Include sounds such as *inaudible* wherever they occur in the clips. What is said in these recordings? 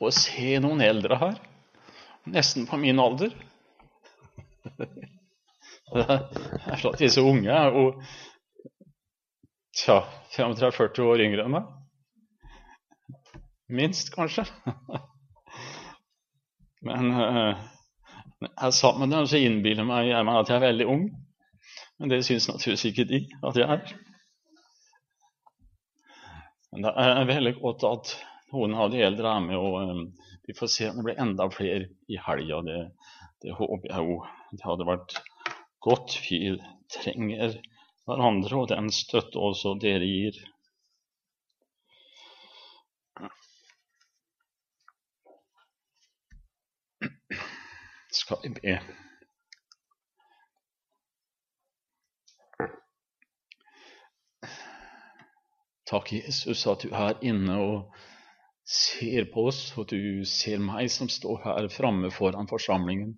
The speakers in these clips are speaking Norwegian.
å se noen eldre her, nesten på min alder. *laughs* Det er sånn disse unge er jo tja, 35-40 år yngre enn meg. Minst, kanskje. *laughs* Men jeg sammen med dem, så innbiller meg meg at jeg er veldig ung. Men det syns naturligvis ikke de at jeg er. Men det er veldig godt at noen av de eldre er med, og um, vi får se om det blir enda flere i helga. Det, det håper jeg jo. Det hadde vært godt. Vi trenger hverandre og den støtte også dere gir. Skal vi be. Takk, Jesus, at du er inne og ser på oss, og du ser meg som står her framme foran forsamlingen.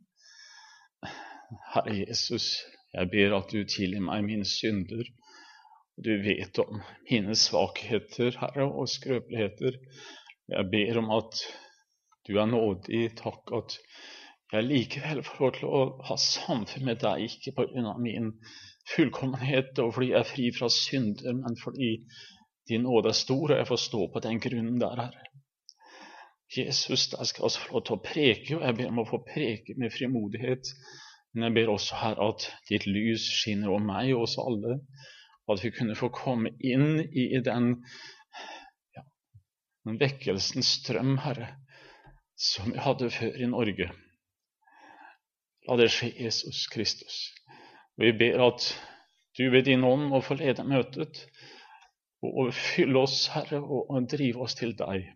Herre Jesus, jeg ber at du tilgir meg mine synder. Du vet om mine svakheter, Herre, og skrøpeligheter. Jeg ber om at du er nådig. Takk at jeg likevel får lov til å ha samfunn med deg, ikke av min fullkommenhet og fordi jeg er fri fra synder, men fordi din nåde er stor, og jeg får stå på den grunnen der, Herre. Jesus, der skal jeg få lov til å preke, og jeg ber om å få preke med frimodighet. Men jeg ber også, her at ditt lys skinner over meg og oss alle, og at vi kunne få komme inn i den, ja, den vekkelsens strøm, Herre, som vi hadde før i Norge. La det skje, Jesus Kristus. Og vi ber at du ved din ånd må få lede møtet og fylle oss, Herre, og drive oss til deg.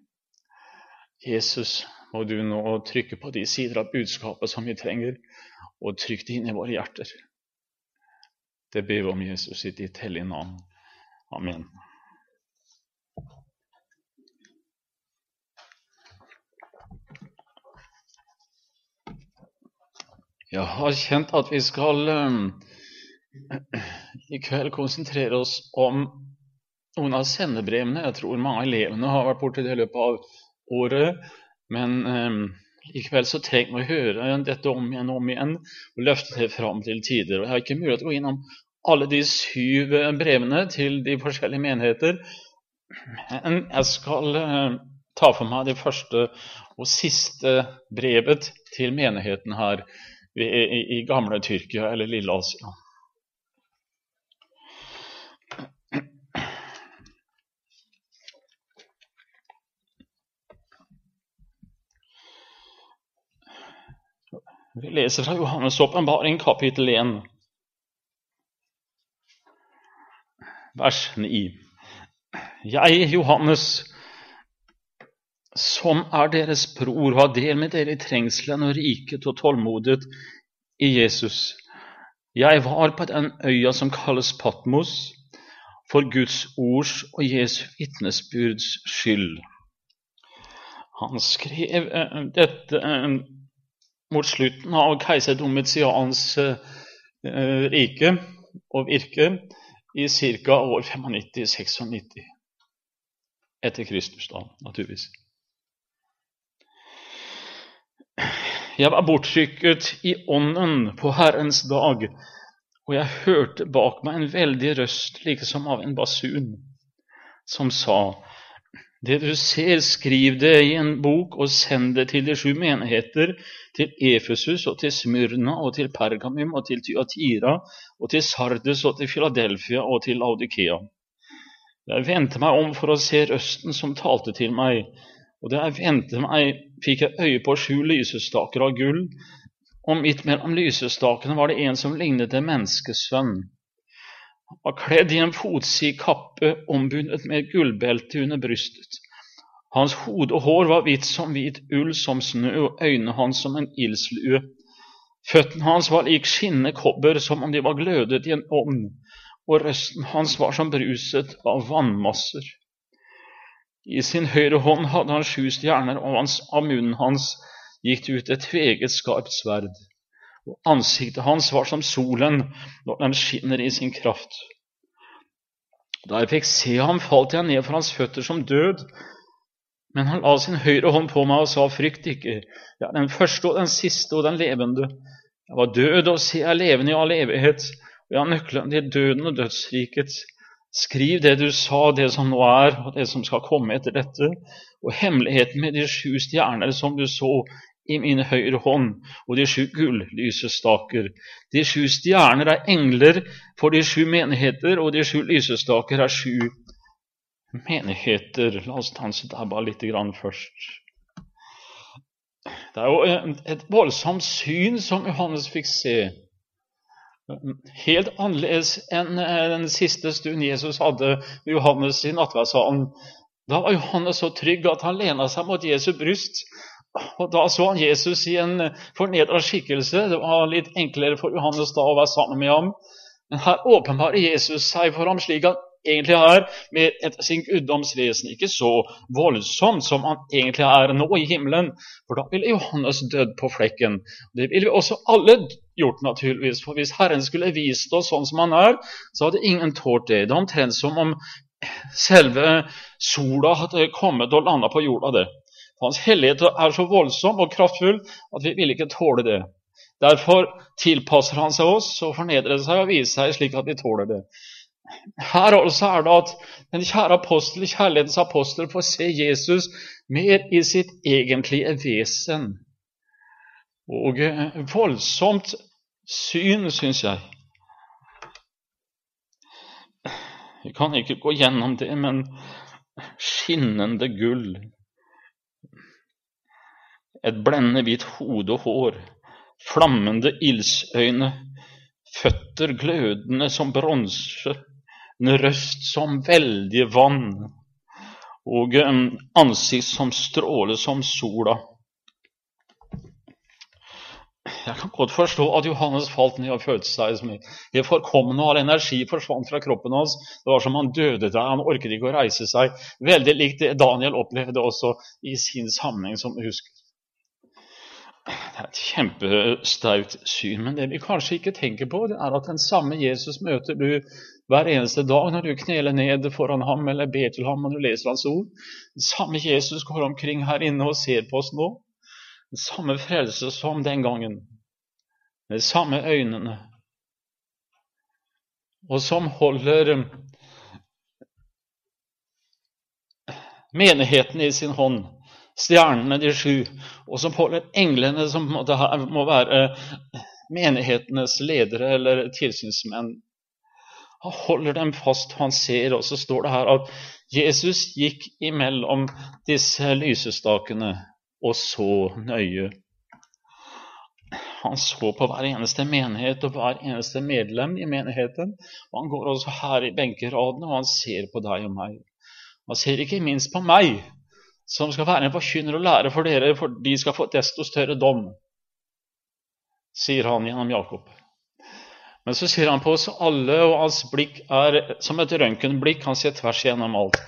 Jesus, må du nå trykke på de sider av budskapet som vi trenger, og trykk det inn i våre hjerter. Det ber vi om Jesus i ditt hellige navn. Amen. Jeg har kjent at vi skal um, *clears throat* i kveld konsentrere oss om noen av sendebrevene. Jeg tror mange av elevene har vært borti det i løpet av året. Men eh, likevel så trenger vi å høre dette om igjen og om igjen og løfte det fram til tider. Og Jeg har ikke mulighet til å gå innom alle de syv brevene til de forskjellige menigheter. Men jeg skal eh, ta for meg det første og siste brevet til menigheten her i, i, i gamle Tyrkia, eller Lille Vi leser fra Johannes' åpenbaring, kapittel 1, vers 9. Jeg, Johannes, som er deres bror, har del med dere i trengselen og riket og tålmodighet i Jesus. Jeg var på den øya som kalles Patmos, for Guds ords og Jesu vitnesbyrds skyld. Han skrev uh, dette uh, mot slutten av keiser Domitians eh, rike og virke i ca. år 95-96 etter Kristus, da, naturligvis. Jeg var bortrykket i ånden på Herrens dag, og jeg hørte bak meg en veldig røst, like som av en basun, som sa:" Det du ser, skriv det i en bok og send det til de sju menigheter, til Efesus og til Smyrna og til Pergamum og til Tyatira og til Sardes og til Philadelphia og til Audikea. Jeg vendte meg om for å se røsten som talte til meg, og da jeg vendte meg, fikk jeg øye på sju lysestaker av gull, og midt mellom lysestakene var det en som lignet en menneskesønn. Var kledd i en fotsid kappe ombundet med gullbelte under brystet. Hans hode og hår var hvitt som hvit ull som snø, og øynene hans som en ildslue. Føttene hans var lik skinnende kobber, som om de var glødet i en ovn, og røsten hans var som bruset av vannmasser. I sin høyre hånd hadde han sju stjerner, og av munnen hans gikk det ut et tveget, skarpt sverd og ansiktet hans var som solen når den skinner i sin kraft. Da jeg fikk se ham, falt jeg ned for hans føtter som død. Men han la sin høyre hånd på meg og sa, frykt ikke. Jeg er den første og den siste og den levende. Jeg var død, og se, jeg er levende i all evighet, og jeg har nøkkelen til døden og dødsriket. Skriv det du sa, det som nå er, og det som skal komme etter dette, og hemmeligheten med de sju stjerner som du så i min høyre hånd, og de sju gull-lysestaker. De sju stjerner er engler for de sju menigheter, og de sju lysestaker er sju menigheter. La oss stanse der bare litt først. Det er jo et voldsomt syn som Johannes fikk se. Helt annerledes enn eh, den siste stund Jesus hadde med Johannes i nattverdssalen. Da var Johannes så trygg at han lena seg mot Jesu bryst. Og Da så han Jesus i en fornedra skikkelse. Det var litt enklere for Johannes da å være sammen med ham. Men her åpenbarer Jesus seg for ham slik han egentlig er, med et, sin guddomsvesen. Ikke så voldsomt som han egentlig er nå i himmelen, for da ville Johannes dødd på flekken. Det ville vi også alle gjort, naturligvis. For hvis Herren skulle vist oss sånn som han er, så hadde ingen tålt det. Det er omtrent som om selve sola hadde kommet og landa på jorda. det. Hans hellighet er så voldsom og kraftfull at vi vil ikke tåle det. Derfor tilpasser han seg oss og fornedrer seg og viser seg slik at vi tåler det. Her også er det at den kjære apostel, kjærlighetens apostel får se Jesus mer i sitt egentlige vesen. Og eh, voldsomt syn, syns jeg. Vi kan ikke gå gjennom det, men skinnende gull. Et blendende hvitt hode og hår. Flammende ildsøyne. Føtter glødende som bronse en røst som veldig vann, og en ansikt som stråler som sola. Jeg kan godt forstå at Johannes falt ned og følte seg som helt forkommen, all energi forsvant fra kroppen hans. Det var som han døde der. Han orket ikke å reise seg. Veldig likt det Daniel opplevde også i sin sammenheng, som husker. Det er et kjempesterkt syn, men det vi kanskje ikke tenker på, det er at den samme Jesus møter du hver eneste dag når du kneler ned foran ham eller ber til ham og du leser hans ord. Den samme Jesus går omkring her inne og ser på oss nå. Den samme frelse som den gangen. Med de samme øynene. Og som holder menigheten i sin hånd stjernene, de sju, og som holder englene, som må være menighetenes ledere eller tilsynsmenn. Han holder dem fast, han ser, og så står det her at Jesus gikk imellom disse lysestakene og så nøye. Han så på hver eneste menighet og hver eneste medlem i menigheten. Og han går også her i benkeradene, og han ser på deg og meg. Han ser ikke minst på meg, som skal være en forkynner og lære for dere, for de skal få desto større dom, sier han gjennom Jakob. Men så ser han på oss alle, og hans blikk er som et røntgenblikk. Han ser tvers gjennom alt.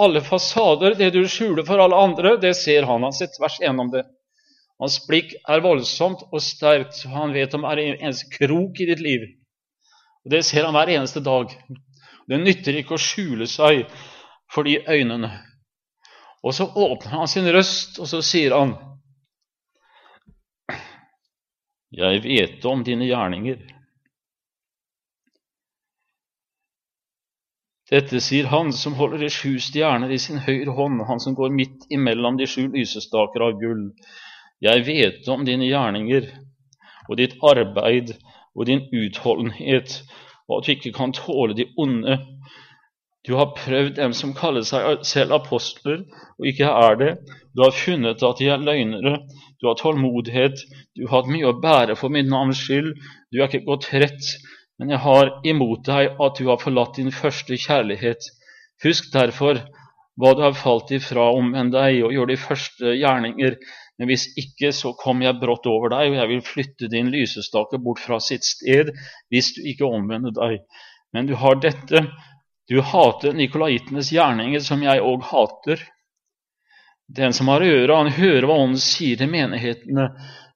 Alle fasader, det du skjuler for alle andre, det ser han. Han ser tvers gjennom det. Hans blikk er voldsomt og sterkt, han vet om er en eneste krok i ditt liv. Og Det ser han hver eneste dag. Det nytter ikke å skjule seg for de øynene. Og så åpner han sin røst, og så sier han Jeg vet om dine gjerninger. Dette sier han som holder de sju stjerner i sin høyre hånd, han som går midt imellom de sju lysestaker av gull. Jeg vet om dine gjerninger og ditt arbeid og din utholdenhet, og at du ikke kan tåle de onde, du har prøvd dem som kaller seg selv apostler, og ikke er det. Du har funnet at de er løgnere. Du har tålmodighet. Du har hatt mye å bære for min navns skyld. Du er ikke gått rett, men jeg har imot deg at du har forlatt din første kjærlighet. Husk derfor hva du har falt ifra, omvend deg og gjør de første gjerninger. Men hvis ikke, så kommer jeg brått over deg, og jeg vil flytte din lysestake bort fra sitt sted hvis du ikke omvender deg. Men du har dette du hater nikolaitenes gjerninger, som jeg òg hater. Den som har øre, han hører hva Ånden sier til menighetene.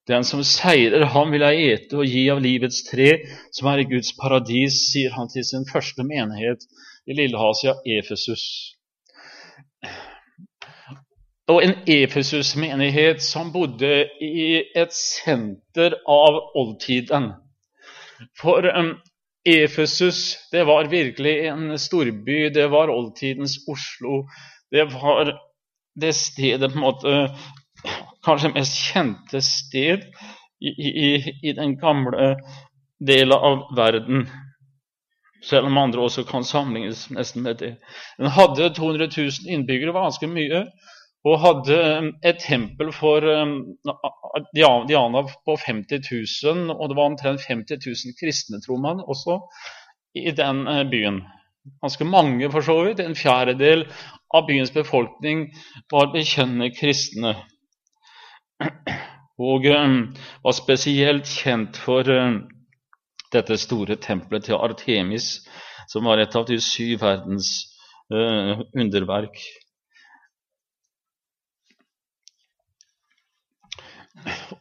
Den som seirer, han vil jeg ete og gi av livets tre, som er i Guds paradis, sier han til sin første menighet i Lillehasia, Efesus. og en Efesus-menighet som bodde i et senter av oldtiden. For um, Efesus det var virkelig en storby. Det var oldtidens Oslo. Det var det stedet på en måte Kanskje mest kjente sted i, i, i den gamle delen av verden. Selv om andre også kan sammenlignes nesten med det. Den hadde 200 000 innbyggere, var ganske mye og hadde um, et tempel for um, Diana på 50 000, og det var omtrent 50 000 kristne, tror man, også i den uh, byen. Ganske mange, for så vidt. En fjerdedel av byens befolkning var bekjennende kristne. *clears throat* Og um, var spesielt kjent for dette store tempelet til Artemis, som var et av de syv verdens uh, underverk.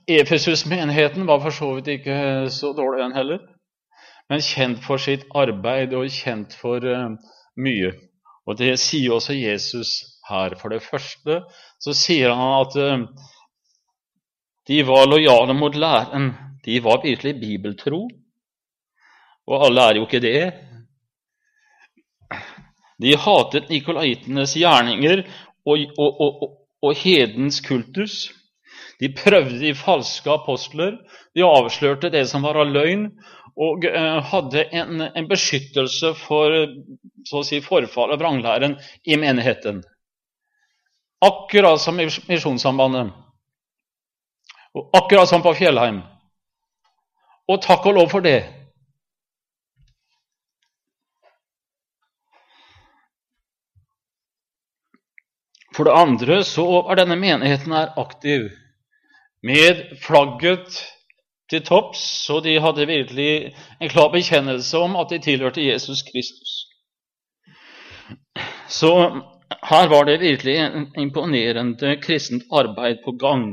Efesus-menigheten var for så vidt ikke så dårlig, den heller, men kjent for sitt arbeid og kjent for uh, mye. Og Det sier også Jesus her. For det første så sier han at uh, de var lojale mot læren. De var virkelig bibeltro. Og alle er jo ikke det. De hatet nikolaitenes gjerninger og, og, og, og hedens kultus. De prøvde de falske apostler. De avslørte det som var av løgn, og eh, hadde en, en, beskyttelse for så å si, forfall av vranglæren i menigheten. Akkurat som i Misjonssambandet, og akkurat som på Fjellheim. Og takk og lov for det. For det andre så er denne menigheten aktiv med flagget til topps, så de hadde virkelig en klar bekjennelse om at de tilhørte Jesus Kristus. Så her var det virkelig en imponerende kristent arbeid på gang.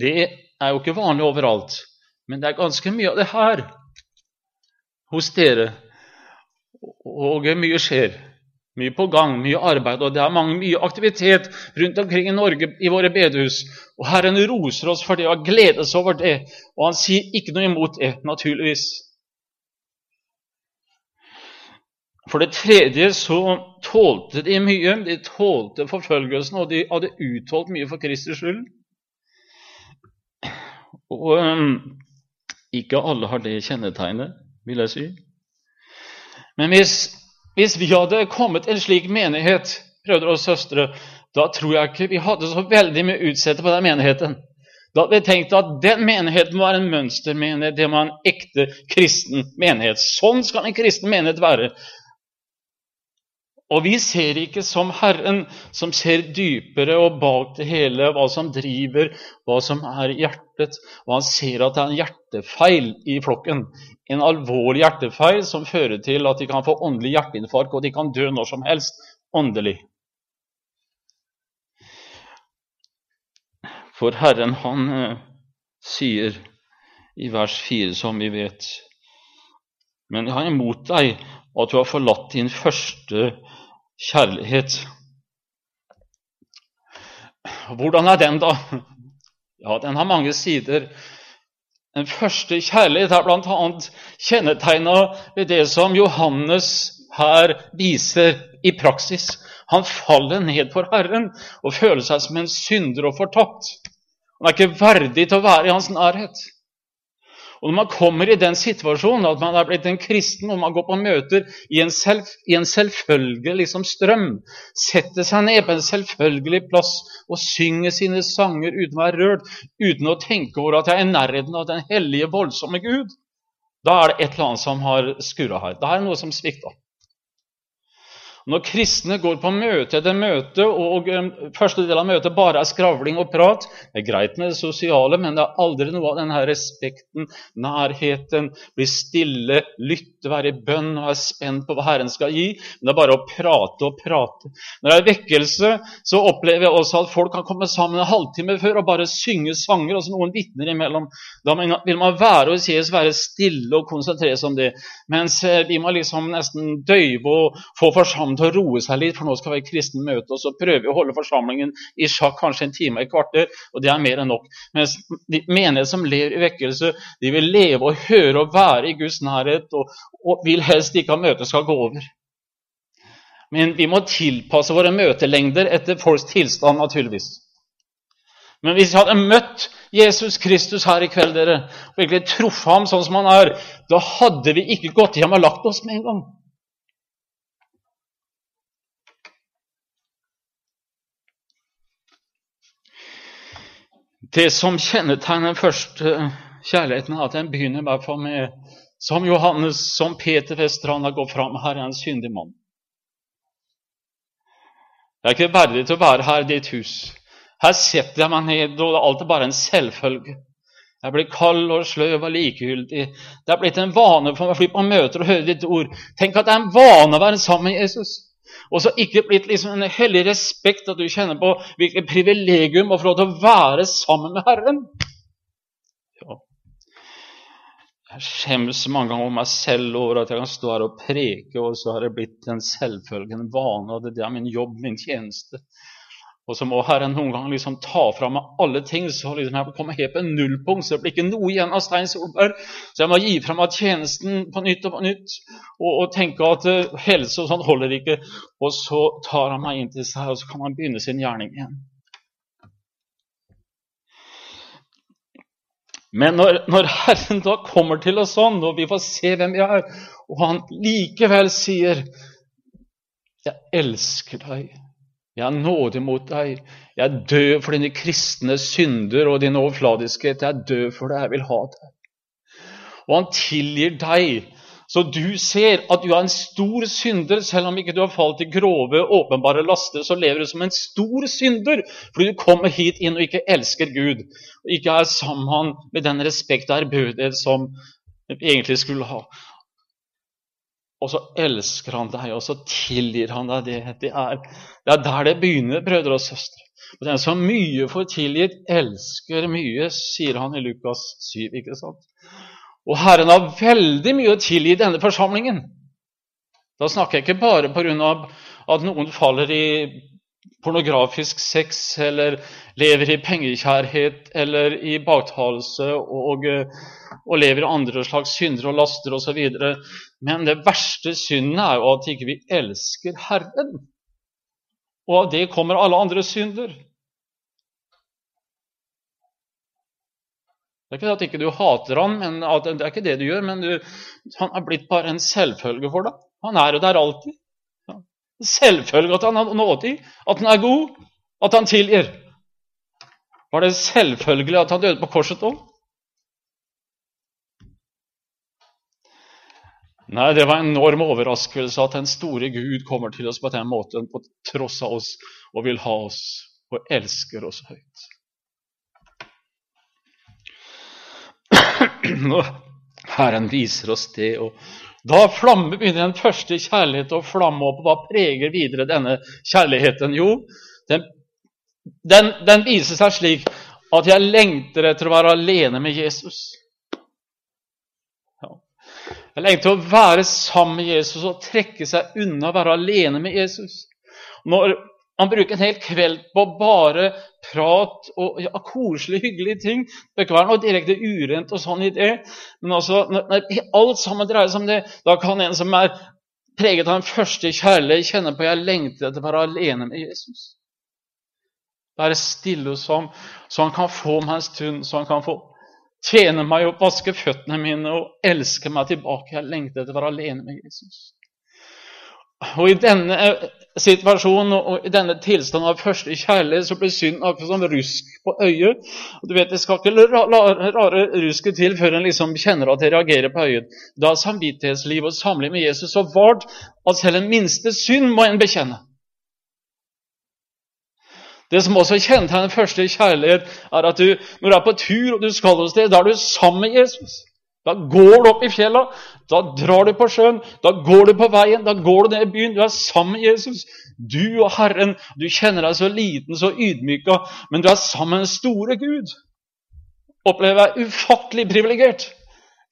Det er jo ikke vanlig overalt, men det er ganske mye av det her hos dere. Og mye skjer. Mye på gang, mye arbeid, og det er mange, mye aktivitet rundt omkring i Norge i våre bedehus. Og Herren roser oss for det og gledes over det, og han sier ikke noe imot det, naturligvis. For det tredje så tålte de mye. De tålte forfølgelsen, og de hadde utholdt mye for Kristers skyld. Og um, ikke alle har det kjennetegnet, vil jeg si. Men hvis hvis vi hadde kommet en slik menighet, brødre og søstre, da tror jeg ikke vi hadde så veldig mye utsette på den menigheten. Da hadde vi tenkt at den menigheten var en mønstermenighet, det var en ekte kristen menighet. Sånn skal en kristen menighet være. Og vi ser ikke som Herren, som ser dypere og bak det hele, hva som driver, hva som er hjertet. Og han ser at det er en hjertefeil i flokken. En alvorlig hjertefeil som fører til at de kan få åndelig hjerteinfarkt, og de kan dø når som helst åndelig. For Herren, han uh, sier i vers 4, som vi vet Men jeg har imot deg at du har forlatt din første kjærlighet. Hvordan er den, da? Ja, den har mange sider. Den første kjærlighet er bl.a. kjennetegna ved det som Johannes her viser i praksis. Han faller ned for Herren og føler seg som en synder og fortapt. Han er ikke verdig til å være i hans nærhet. Og Når man kommer i den situasjonen at man er blitt en kristen, og man går på møter i en, selv, i en selvfølgelig liksom, strøm, setter seg ned på en selvfølgelig plass og synger sine sanger uten å være rørt, uten å tenke over at jeg er i nærheten av den hellige, voldsomme Gud, da er det et eller annet som har skurra her. Da er det noe som svikta. Når kristne går på møte etter møte, og um, første del av møtet bare er skravling og prat Det er greit med det sosiale, men det er aldri noe av denne respekten, nærheten, bli stille, lytte, være i bønn og være spent på hva Herren skal gi. Men det er bare å prate og prate. Når det er vekkelse, så opplever jeg også at folk kan komme sammen en halvtime før og bare synge sanger, og så noen vitner imellom. Da vil man være hos Jesus, være stille og konsentrere seg om det. Mens eh, vi må liksom nesten døyve og få forsamlingen komme til å roe seg litt, for nå skal vi ha kristent møte, og så prøver vi å holde forsamlingen i sjakk kanskje en time, et kvarter, og det er mer enn nok. Mens de menigheter som lever i vekkelse, de vil leve og høre og være i Guds nærhet, og, og vil helst ikke at møtet skal gå over. Men vi må tilpasse våre møtelengder etter folks tilstand, naturligvis. Men hvis vi hadde møtt Jesus Kristus her i kveld dere, og virkelig truffet ham sånn som han er, da hadde vi ikke gått hjem og lagt oss med en gang. Det som kjennetegner den første kjærligheten, er at den begynner i hvert fall med som Johannes, som Peter Vestrand har gått fram her, er en syndig mann. Jeg er ikke verdig til å være her i ditt hus. Her setter jeg meg ned, og alt er bare en selvfølge. Jeg blir kald og sløv og likegyldig. Det er blitt en vane for meg å fly på møter og høre ditt ord. Tenk at det er en vane å være sammen med Jesus. Og så ikke blitt liksom en hellig respekt at du kjenner på hvilket privilegium å få lov til å være sammen med Herren. Ja. Jeg skjemmes mange ganger over meg selv over at jeg kan stå her og preke, og så har det blitt en selvfølgende en vane, og det er min jobb, min tjeneste. Og så må Herren noen ganger liksom ta fra meg alle ting, så liksom jeg kommer helt på nullpunkt. Så det blir ikke noe igjen av Stein Solberg. Så jeg må gi fra meg tjenesten på nytt og på nytt og, og tenke at uh, helse og sånn holder ikke. Og så tar han meg inn til seg, og så kan han begynne sin gjerning igjen. Men når, når Herren da kommer til oss sånn, og vi får se hvem vi er, og han likevel sier 'Jeg elsker deg', jeg har nåde mot deg. Jeg er død for dine kristne synder og din overfladiskhet. Jeg er død for deg. Jeg vil ha deg. Og han tilgir deg, så du ser at du er en stor synder. Selv om ikke du har falt i grove, åpenbare laster, så lever du som en stor synder fordi du kommer hit inn og ikke elsker Gud. Og ikke er sammen med den respekt og ærbødighet som vi egentlig skulle ha. Og så elsker han deg, og så tilgir han deg det. Det er, det er der det begynner, brødre og søstre. Og Den som mye får tilgitt, elsker mye, sier han i Lukas 7. ikke sant? Og Herren har veldig mye å tilgi denne forsamlingen. Da snakker jeg ikke bare pga. at noen faller i pornografisk sex eller lever i pengekjærhet eller i baktalelse og, og lever i andre slags synder og laster osv. Men det verste synden er jo at ikke vi ikke elsker Herren. Og av det kommer alle andre synder. Det er ikke at ikke du hater ham, men det er ikke det du gjør, men du, han er blitt bare en selvfølge for deg. Han er jo der alltid. Selvfølge at han har nådig, at han er god, at han tilgir. Var det selvfølgelig at han døde på korset òg? Nei, det var en enorm overraskelse at den store Gud kommer til oss på den måten, på tross av oss, og vil ha oss og elsker oss høyt. *clears throat* Herren viser oss det, og da flamme, begynner den første kjærlighet å flamme opp. Hva preger videre denne kjærligheten? Jo, den, den, den viser seg slik at jeg lengter etter å være alene med Jesus. Ja. Jeg lengter å være sammen med Jesus og trekke seg unna, være alene med Jesus. Når han bruker en hel kveld på bare prat og ja, koselige, hyggelige ting. Det kan være noe direkte urent og sånn i det. Men altså, når, når alt sammen dreier seg om det, da kan en som er preget av den første kjærlighet, kjenne på jeg lengter etter å være alene med Jesus. Være stille hos ham, så han kan få meg en stund, så han kan få tjene meg opp, vaske føttene mine og elske meg tilbake. Jeg lengter etter å være alene med Jesus. Og i denne situasjonen og i denne tilstanden av første kjærlighet så blir synden akkurat som rusk på øyet. Og du vet, Det skal ikke rare rusket til før en liksom kjenner at det reagerer på øyet. Da er samvittighetslivet og samliv med Jesus så vart at selv den minste synd må en bekjenne. Det som også kjennetegner første kjærlighet, er at du, når du er på tur og du skal et sted, da er du sammen med Jesus. Da går du opp i fjella, da drar du på sjøen, da går du på veien, da går du ned i byen. Du er sammen med Jesus. Du og Herren. Du kjenner deg så liten, så ydmyka, men du er sammen med den store Gud. Opplever jeg ufattelig privilegert.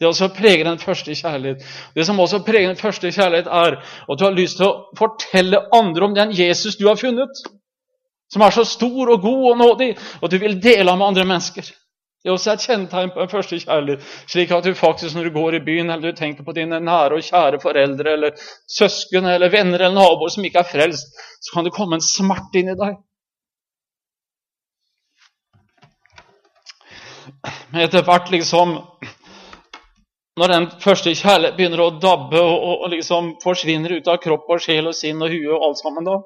Det også preger den første kjærlighet. Det som også preger den første kjærlighet, er at du har lyst til å fortelle andre om den Jesus du har funnet, som er så stor og god og nådig, og du vil dele ham med andre mennesker. Det er også et kjennetegn på en første kjærlighet, slik at du faktisk når du går i byen eller du tenker på dine nære og kjære foreldre eller søsken eller venner eller naboer som ikke er frelst, så kan det komme en smerte inn i deg. Men etter hvert liksom når den første kjærlighet begynner å dabbe og, og, og, liksom forsvinner ut av kropp og sjel og sinn og hue og alt sammen, da,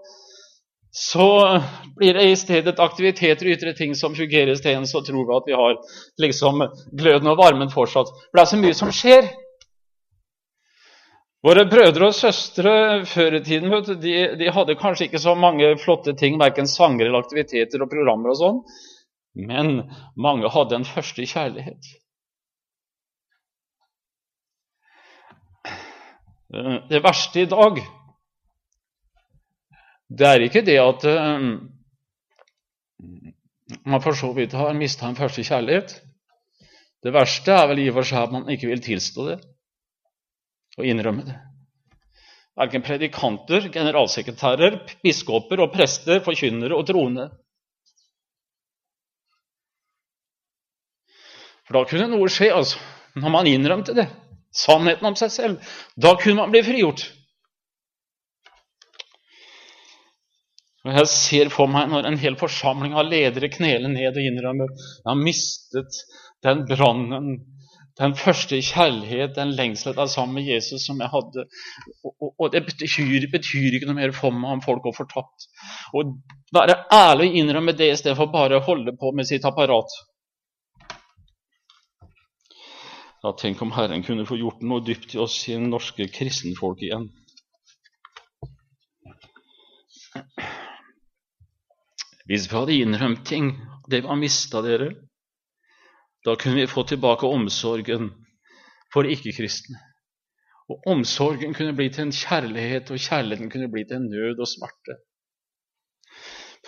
så blir det i stedet aktiviteter og ytre ting som fungerer. Så tror vi at vi har liksom gløden og varmen fortsatt. For det er så mye som skjer. Våre brødre og søstre før i tiden du, de, de, hadde kanskje ikke så mange flotte ting, verken sanger eller aktiviteter og programmer og sånn, men mange hadde en første kjærlighet. Eh, det verste i dag, det er ikke det at eh, man for så vidt har mista en første kjærlighet. Det verste er vel i og for seg at man ikke vil tilstå det og innrømme det. Verken predikanter, generalsekretærer, biskoper og prester, forkynnere og troende. For da kunne noe skje, altså, når man innrømte det sannheten om seg selv. Da kunne man bli frigjort. Og Jeg ser for meg når en hel forsamling av ledere kneler ned og innrømmer jeg har mistet den brannen, den første kjærlighet, den lengsel etter sammen med Jesus som jeg hadde. Og, og, og Det betyr, betyr, ikke noe mer for meg om folk går fortapt. Og være ærlig og innrømme det i stedet for bare å holde på med sitt apparat. Ja, tenk om Herren kunne få gjort noe dypt i oss i norske kristenfolk igjen. Hvis vi hadde innrømt ting, det vi har mista dere, da kunne vi få tilbake omsorgen for ikke-kristne. Og omsorgen kunne bli til en kjærlighet, og kjærligheten kunne bli til en nød og smerte.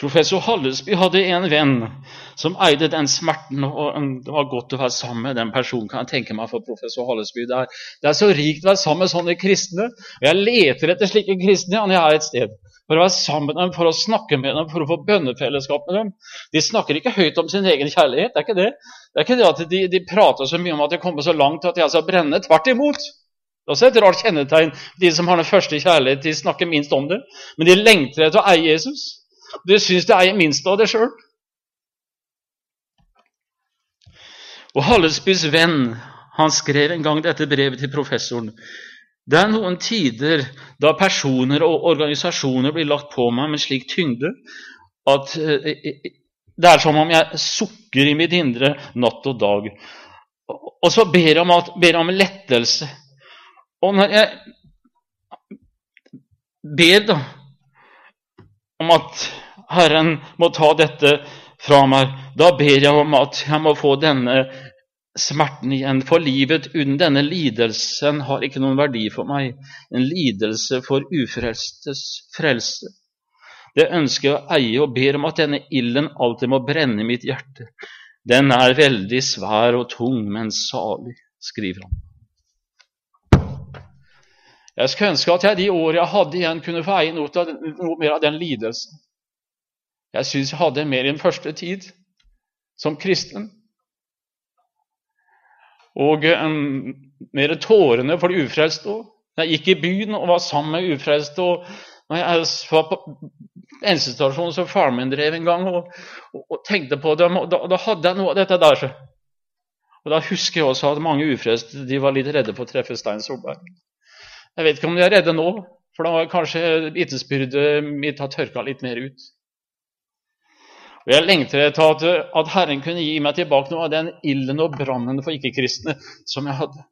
Professor Hallesby hadde en venn som eide den smerten. og Det var godt å være sammen med den personen. kan jeg tenke meg for professor Hallesby. Det er, det er så rikt å være sammen med sånne kristne. og Jeg leter etter slike kristne når jeg er et sted. For å være sammen med dem, for å snakke med dem, for å få bønnefellesskap med dem. De snakker ikke høyt om sin egen kjærlighet. Det er ikke det. Det er ikke det at de, de prater så mye om at de kommer så langt at de er så. Tvert imot. Det er også et rart kjennetegn. De som har den første kjærlighet, de snakker minst om det. Men de lengter etter å eie Jesus. De syns de eier minst av det sjøl. Og Hallesbys venn han skrev en gang dette brevet til professoren. Det er noen tider da personer og organisasjoner blir lagt på meg med slik tyngde at eh, det er som om jeg sukker i mitt indre natt og dag. Og så ber jeg om, at, ber jeg om lettelse. Og når jeg ber da om at Herren må ta dette fra meg. Da ber jeg om at jeg må få denne smerten igjen. For livet uten denne lidelsen har ikke noen verdi for meg. En lidelse for ufrelstes frelse. Det ønsker jeg å eie, og ber om at denne ilden alltid må brenne i mitt hjerte. Den er veldig svær og tung, men salig, skriver han. Jeg skulle ønske at jeg de årene jeg hadde igjen, kunne få eie noe, noe mer av den lidelsen. Jeg syns jeg hadde mer i den første tid som kristen. Og um, mer tårene for de ufrelste òg. Jeg gikk i byen og var sammen med ufrelste. og når jeg var på endestasjonen som faren min drev en gang, og, og, og tenkte på dem, og da, da, hadde jeg noe av dette der. Og Da husker jeg også at mange ufrelste de var litt redde for å treffe Stein Solberg. Jeg vet ikke om de er redde nå, for da har kanskje vitnesbyrdet mitt har tørka litt mer ut. Og Jeg lengter etter at, at, Herren kunne gi meg tilbake noe av den ilden og brannen for ikke-kristne som jeg hadde.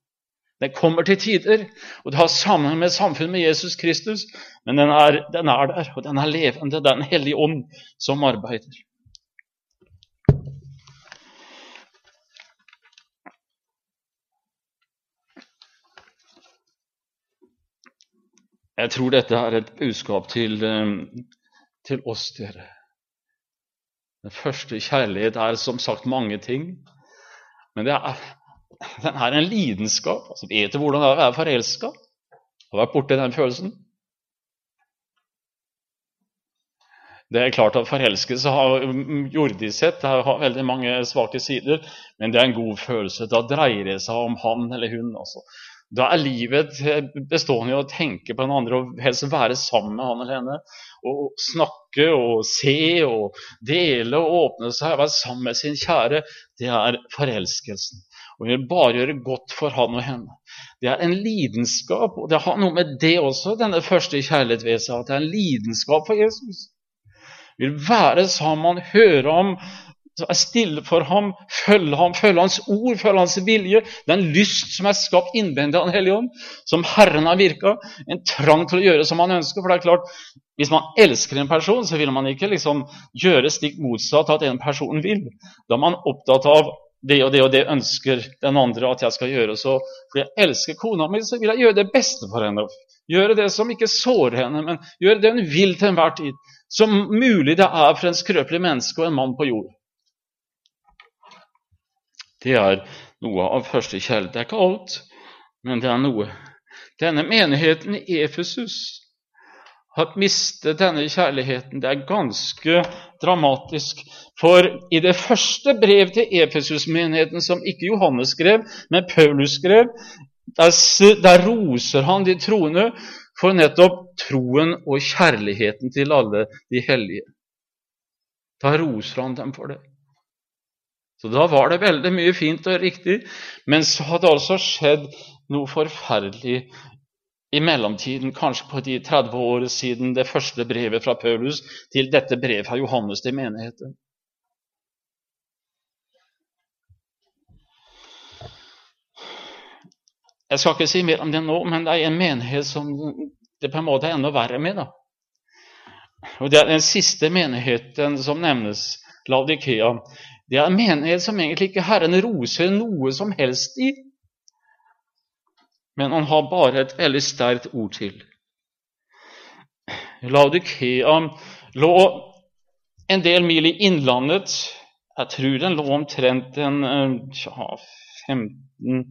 Den kommer til tider, og det har sammen med samfunnet med Jesus Kristus, men den er, den er der, og den er levende. Det er Den hellige ånd som arbeider. Jeg tror dette er et budskap til, eh, til oss, dere. Den første kjærlighet er som sagt mange ting. Men er, den er en lidenskap. Altså, vet du hvordan det er å være forelska? Har vært borti den følelsen? Det er klart at Forelskelse har jordisk sett har veldig mange svake sider, men det er en god følelse. Da dreier det seg om han eller hun. Altså. Da er livet bestående i å tenke på den andre og helst være sammen med han eller henne. Og snakke og se og dele og åpne seg og være sammen med sin kjære. Det er forelskelsen. Og vil bare gjøre godt for han og henne. Det er en lidenskap, og det har noe med det også, denne første kjærlighet ved seg, at det er en lidenskap for Jesus vil være sammen, høre ham, er stille for ham, følge ham, følge hans ord, følge hans vilje. Den lyst som er skapt innvendig av Den hellige ånd, som Herren har virka. En trang til å gjøre som han ønsker. For det er klart, hvis man elsker en person, så vil man ikke liksom gjøre stikk motsatt av at en person vil. Da er man opptatt av det og det og det ønsker den andre at jeg skal gjøre. Så fordi jeg elsker kona mi, så vil jeg gjøre det beste for henne. Gjøre det som ikke sårer henne, men gjøre det hun vil til enhver tid som mulig det er for en skrøpelig menneske og en mann på jord. Det er noe av første kjærlighet. Det er ikke alt, men det er noe. Denne menigheten i Efesus har mistet denne kjærligheten. Det er ganske dramatisk. For i det første brev til Efesus-menigheten, som ikke Johannes skrev, men Paulus skrev, der, der roser han de troende for nettopp troen og kjærligheten til alle de hellige. Da roser han dem for det. Så da var det veldig mye fint og riktig, men så hadde det altså skjedd noe forferdelig i mellomtiden, kanskje på de 30 årene siden det første brevet fra Paulus til dette brevet fra Johannes til menigheten. Jeg skal ikke si mer om det nå, men det er en menighet som det på en måte er enda verre med. da. Og Det er den siste menigheten som nevnes, Laudikea. Det er en menighet som egentlig ikke Herren roser noe som helst i. Men han har bare et veldig sterkt ord til. Laudikea lå en del mil i innlandet. Jeg tror den lå omtrent en ja, 15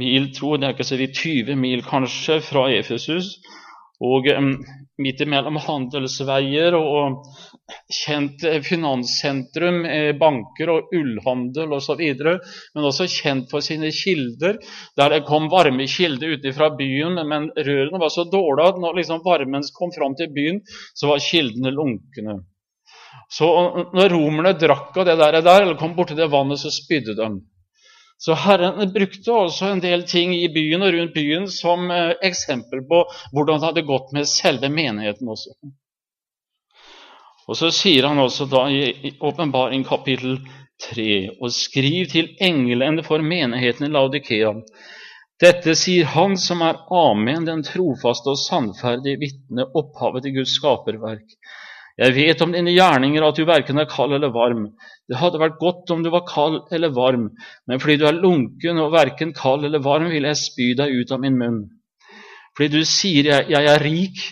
mil, tror det er ikke så vidt 20 mil kanskje, fra Efesus. Og midt imellom handelsveier og kjent eh, finanssentrum, eh, banker og ullhandel osv., men også kjent for sine kilder, der det kom varme kilder ute fra byen, men rørene var så dårlige at når liksom varmen kom fram til byen, så var kildene lunkne. Så når romerne drakk av det der, eller kom borti det vannet, så spydde de. Så Herren brukte også en del ting i byen og rundt byen som eh, eksempel på hvordan det hadde gått med selve menigheten også. Og Så sier han også da i Åpenbaring kapittel 3.: Og skriv til englene for menigheten i Laudikea. Dette sier Han som er Amen, den trofaste og sannferdige vitne, opphavet til Guds skaperverk. Jeg vet om dine gjerninger at du verken er kald eller varm. Det hadde vært godt om du var kald eller varm, men fordi du er lunken og verken kald eller varm, vil jeg spy deg ut av min munn. Fordi du sier jeg, jeg er rik,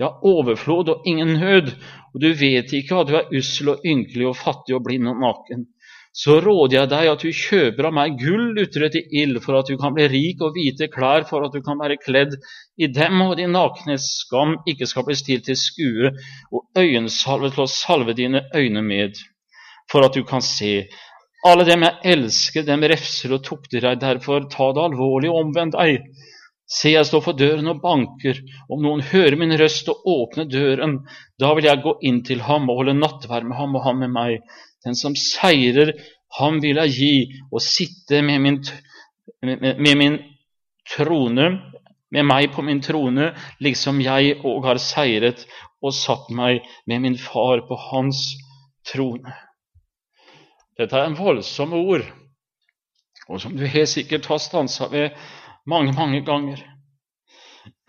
jeg har overflod og ingen nød, og du vet ikke at du er ussel og ynkelig og fattig og blind og naken så råder jeg deg at du kjøper av meg gull utret i ild, for at du kan bli rik, og hvite klær, for at du kan være kledd i dem, og din nakne skam ikke skal bli stilt til skue, og øyensalve til å salve dine øyne med, for at du kan se. Alle dem jeg elsker, dem refser og tukter deg, derfor ta det alvorlig og omvend deg. Se, jeg står for døren og banker. Om noen hører min røst og åpner døren, da vil jeg gå inn til ham og holde nattverd med ham og han med meg. Den som seirer, ham vil jeg gi og sitte med min, med, med min trone, med meg på min trone, liksom jeg òg har seiret og satt meg med min far på hans trone. Dette er en voldsom ord, og som du helt sikkert har stansa ved mange, mange ganger.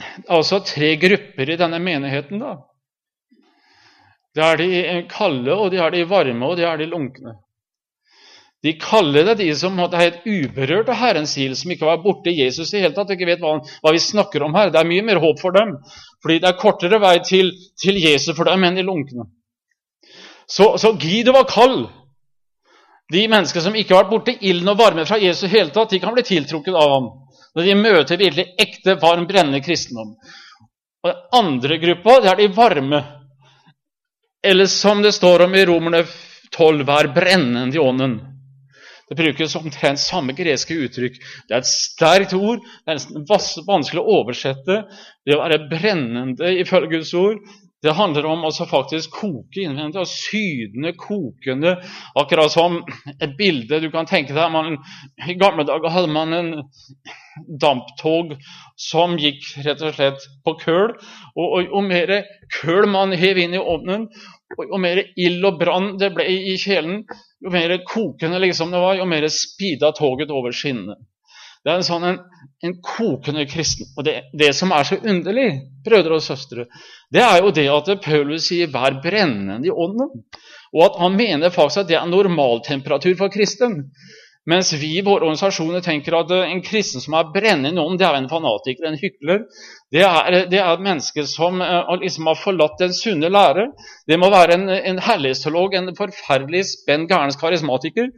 Er altså tre grupper i denne menigheten. da. Det er de kalde, og de er de varme, og de er de lunkne. De kalde det er de som er helt uberørt av Herrens ild, som ikke var borte Jesus i hele tatt, ikke vet hva, hva, vi snakker om her. Det er mye mer håp for dem, fordi det er kortere vei til, til Jesus for dem enn de lunkne. Så, så Guido var kald. De mennesker som ikke har vært borti ilden og varme fra Jesus i hele tatt, de kan bli tiltrukket av ham når de møter virkelig ekte, varm, brennende kristendom. Og Den andre gruppa det er de varme, eller som det står om i Romerne 12, vær brennende i ånden. Det brukes omtrent samme greske uttrykk. Det er et sterkt ord. Det er nesten vanskelig å oversette. Det å være brennende ifølge Guds ord, det handler om å faktisk koke innvendig. og Sydende, kokende. Akkurat som et bilde du kan tenke deg. Man, I gamle dager hadde man en damptog som gikk rett og slett på køl. Og, og mer køl man hev inn i ovnen, og jo mer ild og brann det ble i kjelen, jo mer kokende liksom det var, jo mer speeda toget over skinnene. Det er en sånn en, en kokende kristen. Og det, det, som er så underlig, brødre og søstre, det er jo det at Paulus sier 'vær brennende i ånden', og at han mener faktisk at det er normaltemperatur for kristen. Mens vi i våre organisasjoner tenker at en kristen som er brennende ånden, det er en fanatiker, en hykler. Det er, det er et menneske som uh, liksom har forlatt den sunne lære. Det må være en, en herlighetsteolog, en forferdelig spent gærens karismatiker.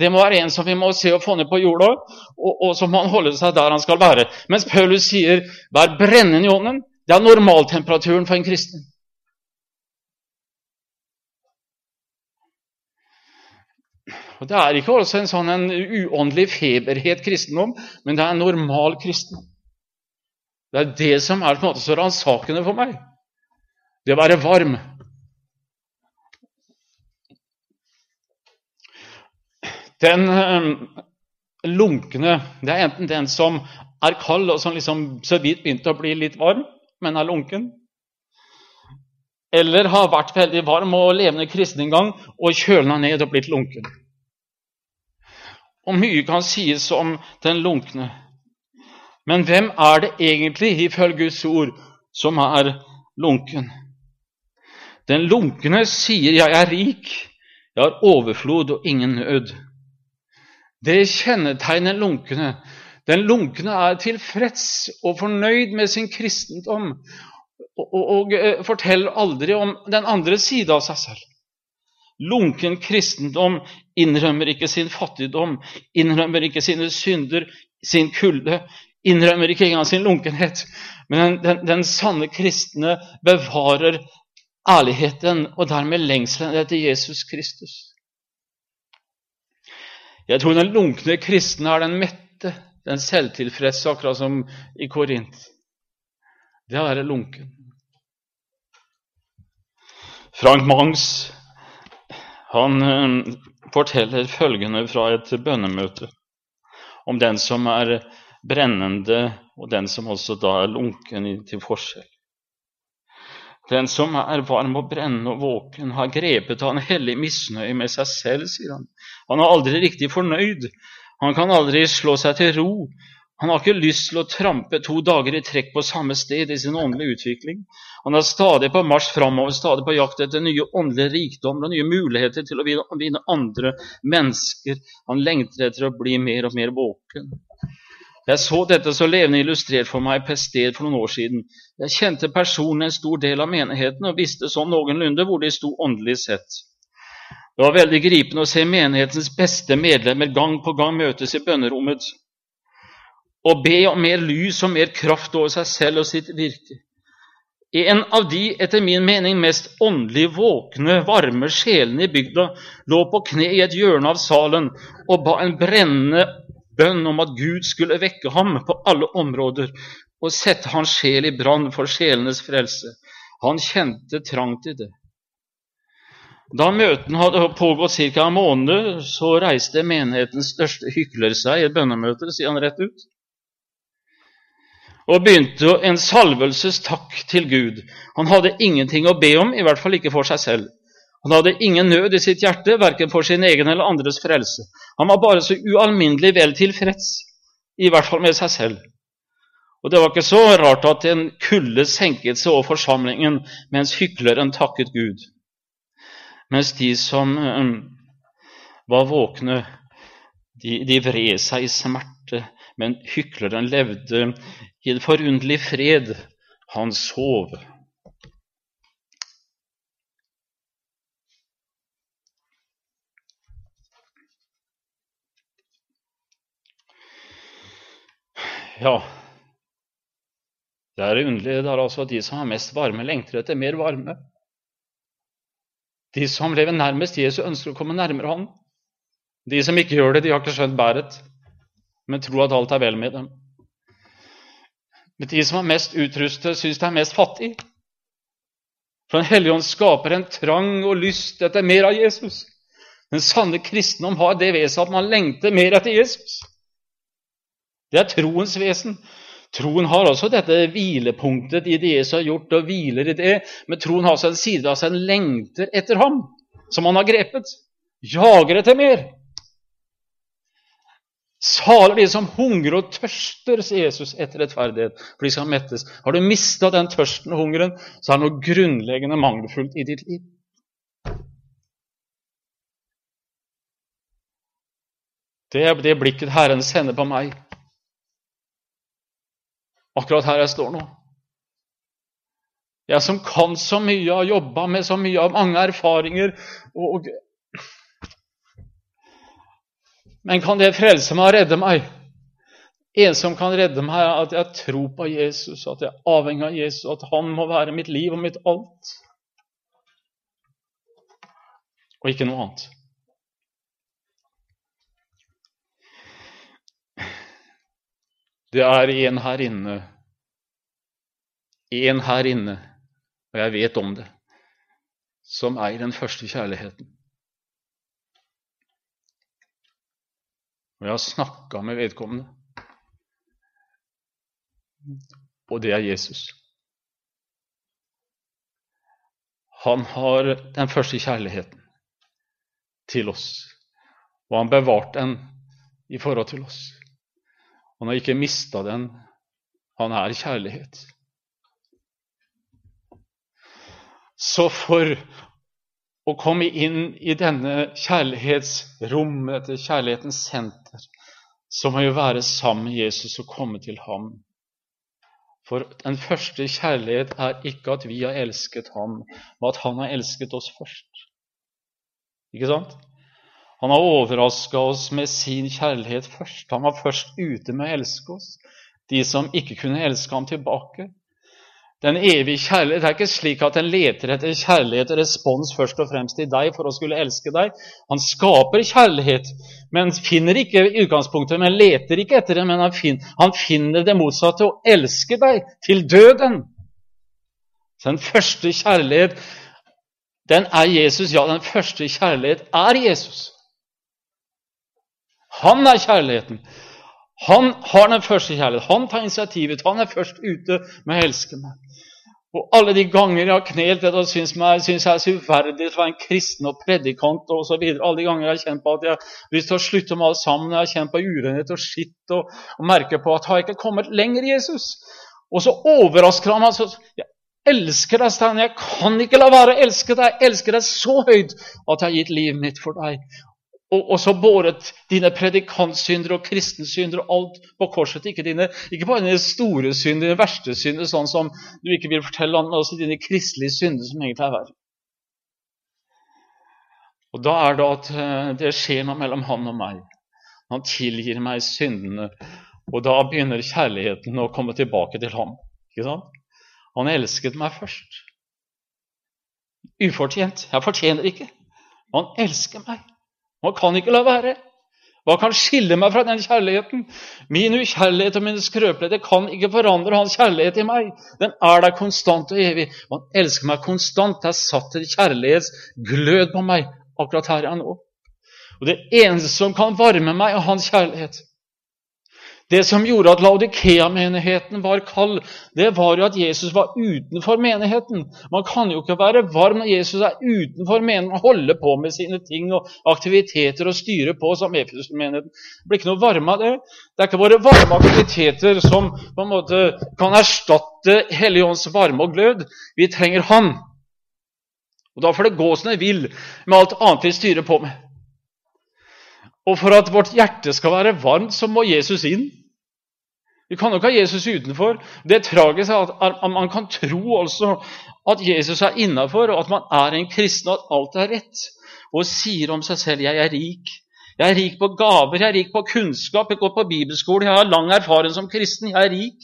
Det må være en som vi må se og få ned på jorda, og, og som må holde seg der han skal være. Mens Paulus sier 'vær brennende i ånden'. Det er normaltemperaturen for en kristen. Og Det er ikke også en sånn en uåndelig feberhet kristendom, men det er en normal kristendom. Det er det som er på en måte så ransakende for meg. Det å være varm. Den øh, lunkne Det er enten den som er kald og som liksom så vidt begynte å bli litt varm, men er lunken. Eller har vært veldig varm og levende kristen en gang og kjølna ned og blitt lunken. Og mye kan sies om den lunkne. Men hvem er det egentlig, ifølge Guds ord, som er lunken? Den lunkne sier 'jeg er rik, jeg har overflod og ingen nød'. Det kjennetegner lunkne. Den lunkne er tilfreds og fornøyd med sin kristendom og, og, og eh, forteller aldri om den andre sida av seg selv. Lunken kristendom innrømmer ikke sin fattigdom, innrømmer ikke sine synder, sin kulde, innrømmer ikke engang sin lunkenhet. Men den, den, den sanne kristne bevarer ærligheten og dermed lengselen etter Jesus Kristus. Jeg tror den lunkne kristne er den mette, den selvtilfredse, akkurat som i Korint. Det er å være lunken. Frank Mangs han eh, forteller følgende fra et bønnemøte om den som er brennende, og den som også da er lunken til forskjell. Den som er varm og brennende og våken, har grepet av en hellig misnøye med seg selv, sier han. Han er aldri riktig fornøyd. Han kan aldri slå seg til ro. Han har ikke lyst til å trampe to dager i trekk på samme sted i sin åndelige utvikling. Han er stadig på marsj framover, stadig på jakt etter nye åndelige rikdommer og nye muligheter til å vinne andre mennesker. Han lengter etter å bli mer og mer våken. Jeg så dette så levende illustrert for meg på et sted for noen år siden. Jeg kjente personlig en stor del av menigheten og visste sånn noenlunde hvor de sto åndelig sett. Det var veldig gripende å se menighetens beste medlemmer gang på gang møtes i bønnerommet og be om mer lys og mer kraft over seg selv og sitt virke. En av de etter min mening mest åndelig våkne, varme sjelene i bygda lå på kne i et hjørne av salen og ba en brennende bønn om at Gud skulle vekke ham på alle områder og sette hans sjel i brann for sjelenes frelse. Han kjente trang til det. Da møtene hadde pågått ca. en måned, så reiste menighetens største hykler seg i et bønnemøte, sier han rett ut og begynte en salvelsestakk til Gud. Han hadde ingenting å be om, i hvert fall ikke for seg selv. Han hadde ingen nød i sitt hjerte, verken for sin egen eller andres frelse. Han var bare så ualminnelig vel tilfreds, i hvert fall med seg selv. Og Det var ikke så rart at en kulde senket seg over forsamlingen mens hykleren takket Gud. Mens de som um, var våkne, de, de vred seg i smerte men hykleren levde i en forunderlig fred. Han sov. Ja, det er underlig. Det er altså de som har mest varme, lengter etter mer varme. De som lever nærmest Jesus, ønsker å komme nærmere ham. De som ikke gjør det, de har ikke skjønt bæret men tro at alt er vel med dem. Men de som er mest utrustet, syns det er mest fattig. For Den hellige ånd skaper en trang og lyst etter mer av Jesus. Den sanne kristendom har det ved seg at man lengter mer etter Jesus. Det er troens vesen. Troen har også dette hvilepunktet i det Jesus har gjort, og hviler i det. Men troen har også en side av seg en lengter etter ham, som han har grepet. Jager etter mer. Salig de som hungrer og tørster, sier Jesus, etter rettferdighet, for de skal mettes. Har du mista den tørsten og hungeren, så er det noe grunnleggende mangelfullt i ditt liv. Det er det blikket Herren sender på meg akkurat her jeg står nå. Jeg som kan så mye, har jobba med så mye, har mange erfaringer og Men kan det frelse meg og redde meg? En som kan redde meg, er at jeg tror på Jesus, at jeg er avhengig av Jesus, at han må være mitt liv og mitt alt. Og ikke noe annet. Det er en her inne, en her inne, og jeg vet om det, som eier den første kjærligheten. Og jeg har snakka med vedkommende, og det er Jesus. Han har den første kjærligheten til oss, og han bevarte den i forhold til oss. Han har ikke mista den. Han er kjærlighet. Så for å komme inn i denne kjærlighetsrommet, dette kjærlighetens senter, så må vi være sammen med Jesus og komme til ham. For den første kjærlighet er ikke at vi har elsket ham, men at han har elsket oss først. Ikke sant? Han har overraska oss med sin kjærlighet først. Han var først ute med å elske oss, de som ikke kunne elske ham tilbake. Den evige kjærlighet det er ikke slik at en leter etter kjærlighet og respons først og fremst i deg for å skulle elske deg. Han skaper kjærlighet, men finner ikke utgangspunktet, men leter ikke etter det. Men han finner, han finner det motsatte, å elske deg til døden. Så den første kjærlighet, den er Jesus. Ja, den første kjærlighet er Jesus. Han er kjærligheten. Han har den første kjærligheten. Han tar initiativet. Han er først ute med å elske meg. Og alle de ganger jeg har knelt og syns jeg er så uverdig til å være en kristen og predikant osv. Alle de ganger jeg har kjent på at jeg har lyst til å slutte med alt sammen, jeg har kjent på urenhet og skitt og, og merker på at har jeg ikke kommet lenger, Jesus? Og så overrasker han meg. Jeg elsker deg, Stein. Jeg kan ikke la være å elske deg. Jeg elsker deg så høyt at jeg har gitt livet mitt for deg og, og så båret dine predikantsynder og kristensynder og alt på korset. Ikke, dine, ikke bare dine store synder, dine verste synder, sånn som du ikke vil fortelle andre, men også dine kristelige synder, som egentlig er verre. Og Da er det at eh, det skjer noe mellom han og meg. Han tilgir meg syndene. Og da begynner kjærligheten å komme tilbake til ham. Ikke sant? Han elsket meg først. Ufortjent. Jeg fortjener ikke. Han elsker meg. Man kan ikke la være. Hva kan skille meg fra den kjærligheten? Min ukjærlighet og min skrøpeligheter kan ikke forandre hans kjærlighet i meg. Den er der konstant og evig. Han elsker meg konstant. Det er satt en kjærlighetsglød på meg akkurat her jeg er nå. Og det eneste som kan varme meg, er hans kjærlighet. Det som gjorde at Laudikea-menigheten var kald, det var jo at Jesus var utenfor menigheten. Man kan jo ikke være varm når Jesus er utenfor menigheten og holder på med sine ting og aktiviteter og styrer på som Efesus-menigheten. Det blir ikke noe varme av det. Det er ikke våre varme aktiviteter som på en måte kan erstatte Helligåndens varme og glød. Vi trenger Han. Og Da får det gå som det vil med alt annet vi styrer på med. Og for at vårt hjerte skal være varmt, så må Jesus inn. Vi kan jo ikke ha Jesus utenfor. Det tragiske er at man kan tro altså at Jesus er innafor, og at man er en kristen, og at alt er rett. Og sier om seg selv 'jeg er rik', Jeg er rik på gaver, jeg er rik på kunnskap, jeg går på bibelskole, jeg har lang erfaring som kristen. Jeg er rik.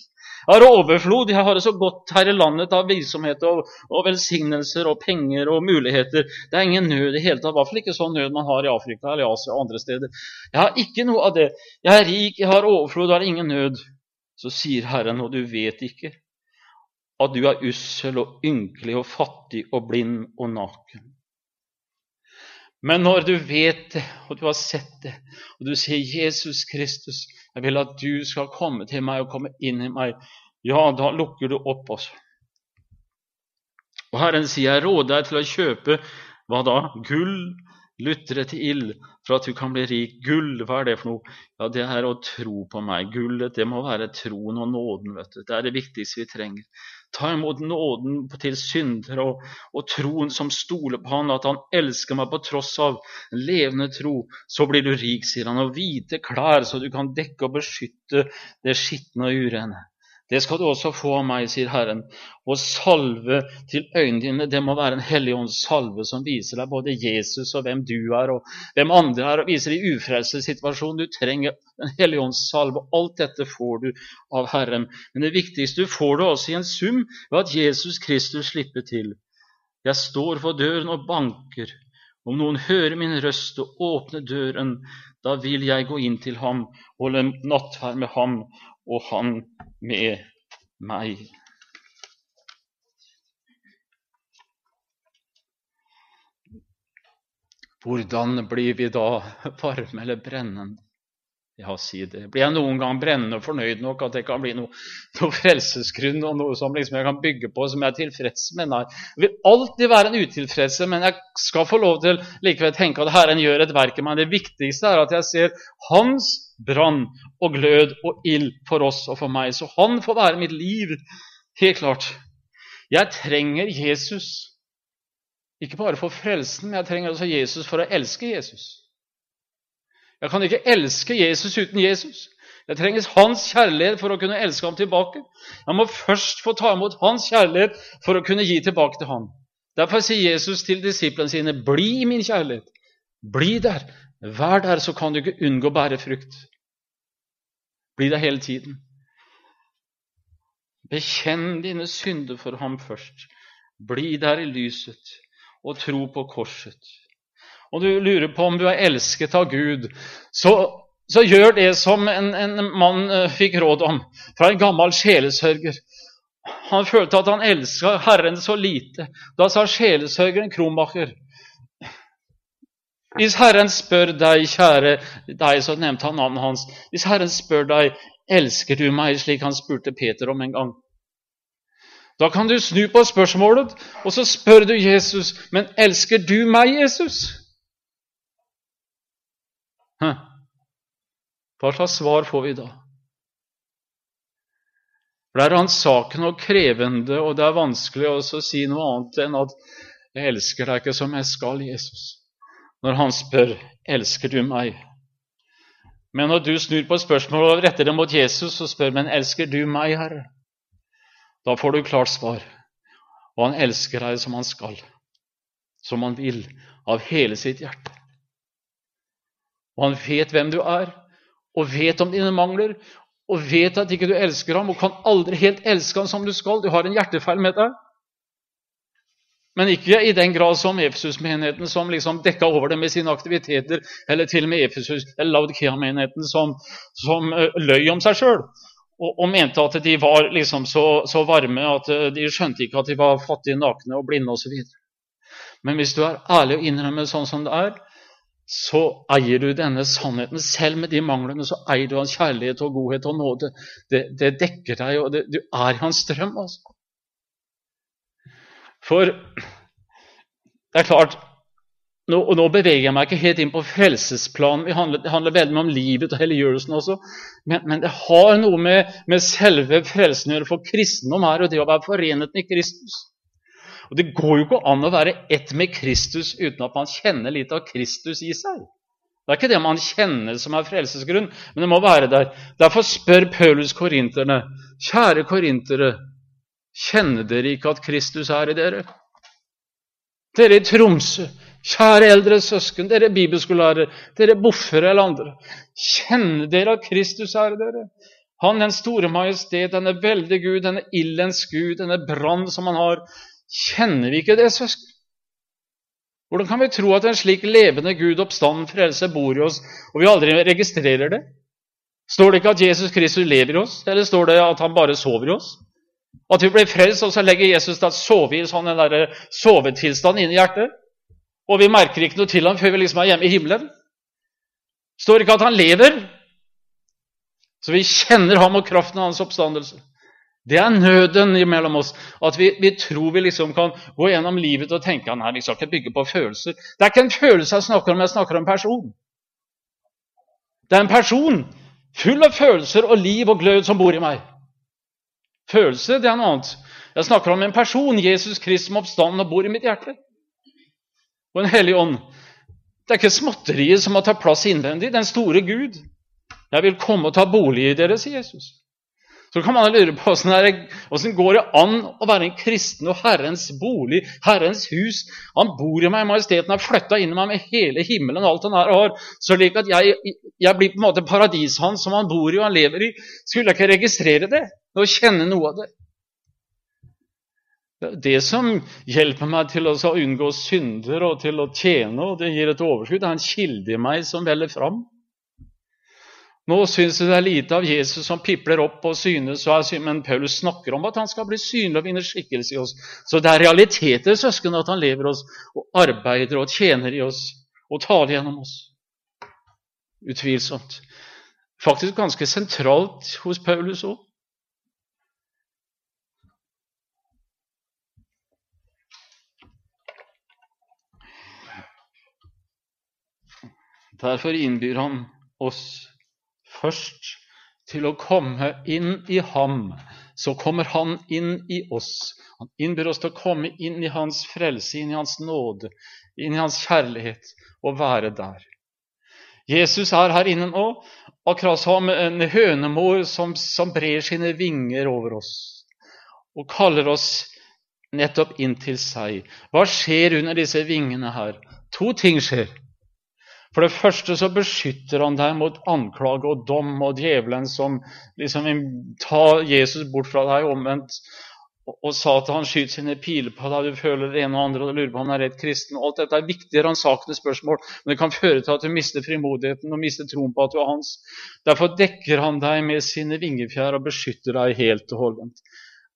Har overflod. Jeg har det så godt her i landet av virksomhet og, og, velsignelser og penger og muligheter. Det er ingen nød i hele tatt. I hvert fall ikke sånn nød man har i Afrika eller Asia og andre steder. Jeg har ikke noe av det. Jeg er rik, jeg har overflod, jeg har ingen nød. Så sier Herren, og du vet ikke at du er ussel og ynkelig og fattig og blind og naken. Men når du vet det, og du har sett det, og du sier 'Jesus Kristus, jeg vil at du skal komme til meg og komme inn i meg', ja, da lukker du opp også. Og Herren sier, 'Jeg råder deg til å kjøpe hva da? Gull, lutre til ild, for at du kan bli rik. Gull, hva er det for noe? Ja, det er å tro på meg. Gullet, det må være troen og nåden, vet du. Det er det viktigste vi trenger. Ta imot nåden til syndere og, og, troen som stoler på han, at han elsker meg på tross av levende tro. Så blir du rik, sier han, og hvite klær, så du kan dekke og beskytte det skitne og urene. Det skal du også få av meg, sier Herren. Og salve til øynene dine, det må være en hellig ånds salve som viser deg både Jesus og hvem du er, og hvem andre er, og viser deg ufrelste situasjonen Du trenger en hellig ånds salve. Alt dette får du av Herren. Men det viktigste, du får det også i en sum ved at Jesus Kristus slipper til. Jeg står for døren og banker. Om noen hører min røst og åpner døren, da vil jeg gå inn til ham, holde nattverd med ham og han med meg. Hvordan blir vi da varme eller brennende? Ja, si det. Blir jeg noen gang brennende fornøyd nok at det kan bli noe, noe frelsesgrunn og noe som liksom jeg kan bygge på, som jeg er tilfreds med? Nei. Jeg vil alltid være en utilfredse, men jeg skal få lov til likevel tenke at Herren gjør et verk i meg. Det viktigste er at jeg ser Hans brann og glød og ild for oss og for meg. Så Han får være mitt liv, helt klart. Jeg trenger Jesus. Ikke bare for frelsen, men jeg trenger også Jesus for å elske Jesus. Jeg kan ikke elske Jesus uten Jesus. Jeg trenger hans kjærlighet for å kunne elske ham tilbake. Jeg må først få ta imot hans kjærlighet for å kunne gi tilbake til ham. Derfor sier Jesus til disiplene sine, 'Bli min kjærlighet. Bli der. Vær der, så kan du ikke unngå å bære frukt.' Bli det hele tiden. Bekjenn dine synder for ham først. Bli der i lyset og tro på korset og du lurer på om du er elsket av Gud, så, så gjør det som en, en mann uh, fikk råd om fra en gammel sjelesørger. Han følte at han elska Herren så lite. Da sa sjelesørgeren Kromacher Hvis Herren spør deg, kjære deg, så nevnte han navnet hans. Hvis Herren spør deg, elsker du meg, slik han spurte Peter om en gang. Da kan du snu på spørsmålet, og så spør du Jesus, men elsker du meg, Jesus? Hva slags svar får vi da? For Det er ransakende og krevende, og det er vanskelig å si noe annet enn at 'jeg elsker deg ikke som jeg skal, Jesus', når han spør 'elsker du meg'? Men når du snur på et spørsmål og retter det mot Jesus og spør 'men elsker du meg, Herre', da får du klart svar. Og han elsker deg som han skal, som han vil, av hele sitt hjerte. Og han vet hvem du er, og vet om dine mangler, og vet at ikke du elsker ham, og kan aldri helt elske ham som du skal. Du har en hjertefeil med deg. Men ikke i den grad som Efesus-menigheten, som liksom dekka over det med sine aktiviteter, eller til og med Efesus, eller Laudikea-menigheten, som, som uh, løy om seg sjøl. Og, og, mente at de var liksom så, så varme at uh, de skjønte ikke at de var fattige, nakne og blinde osv. Men hvis du er ærlig og innrømmer sånn som det er, så eier du denne sannheten. Selv med de manglene så eier du hans kjærlighet og godhet og nåde. Det, det dekker deg, og det, du er i hans strøm. Altså. For det er klart nå, og nå beveger jeg meg ikke helt inn på frelsesplanen. Det handler, handler veldig mye om livet og helliggjørelsen også. Men, men, det har noe med, med selve frelsen å gjøre. For kristendom her, og det å være forenet med Kristus. Og Det går jo ikke an å være ett med Kristus uten at man kjenner litt av Kristus i seg. Det er ikke det man kjenner som er frelsesgrunn, men det må være der. Derfor spør Paulus korinterne, kjære korintere, kjenner dere ikke at Kristus er i dere? Dere i Tromsø, Kjære eldre søsken, dere bibelskolelærere, dere boffere eller andre. Kjenner dere at Kristus er i dere? Han den store majestet, denne veldige Gud, denne ildens Gud, denne brann som han har. Kjenner vi ikke det, søsken? Hvordan kan vi tro at en slik levende Gud, oppstanden, frelse, bor i oss, og vi aldri registrerer det? Står det ikke at Jesus Kristus lever i oss, eller står det at han bare sover i oss? At vi blir frelst, og så legger Jesus å sove i sånn en sovetilstand inni hjertet? og vi merker ikke noe til ham før vi liksom er hjemme i himmelen. Står ikke at han lever, så vi kjenner ham og kraften av hans oppstandelse. Det er nøden mellom oss. At vi, vi, tror vi liksom kan gå gjennom livet og tenke nei, vi skal ikke bygge på følelser. Det er ikke en følelse jeg snakker om, jeg snakker om en person. Det er en person full av følelser og liv og glød som bor i meg. Følelse, det er noe annet. Jeg snakker om en person, Jesus Kristus, som oppstanden og bor i mitt hjerte og en hellig ånd. Det er ikke småtteriet som må ta plass innvendig. Den store Gud. Jeg vil komme og ta bolig i dere, sier Jesus. Så kan man lure på åssen går an å være en kristen og Herrens bolig, Herrens hus. Han bor i meg, majesteten har flytta inn i meg med hele himmelen og alt han her har, slik at jeg, jeg blir på en måte paradiset hans som han bor i og han lever i. Skulle jeg ikke registrere det og kjenne noe av det? Det det som hjelper meg til å unngå synder og til å tjene, og det gir et overskudd. Det er en kilde i meg som veller fram. Nå syns jeg det er lite av Jesus som pipler opp og synes, men Paulus snakker om at han skal bli synlig og vinne skikkelse i oss. Så det er realiteter, søsken, at han lever oss og arbeider og tjener i oss og taler gjennom oss. Utvilsomt. Faktisk ganske sentralt hos Paulus òg. Derfor innbyr han oss først til å komme inn i ham. Så kommer han inn i oss. Han innbyr oss til å komme inn i hans frelse, inn i hans nåde, inn i hans kjærlighet, og være der. Jesus er her inne nå, akkurat som en hønemor som, som brer sine vinger over oss og kaller oss nettopp inn til seg. Hva skjer under disse vingene her? To ting skjer. For det første så beskytter han deg mot anklage og dom og djevelen som liksom vil ta Jesus bort fra deg omvendt og sa at han skyter sine piler på deg, du føler det ene og andre og lurer på om han er rett kristen. Alt dette er viktige, ransakende spørsmål, men det kan føre til at du mister frimodigheten og mister troen på at du er hans. Derfor dekker han deg med sine vingefjær og beskytter deg helt og holdent.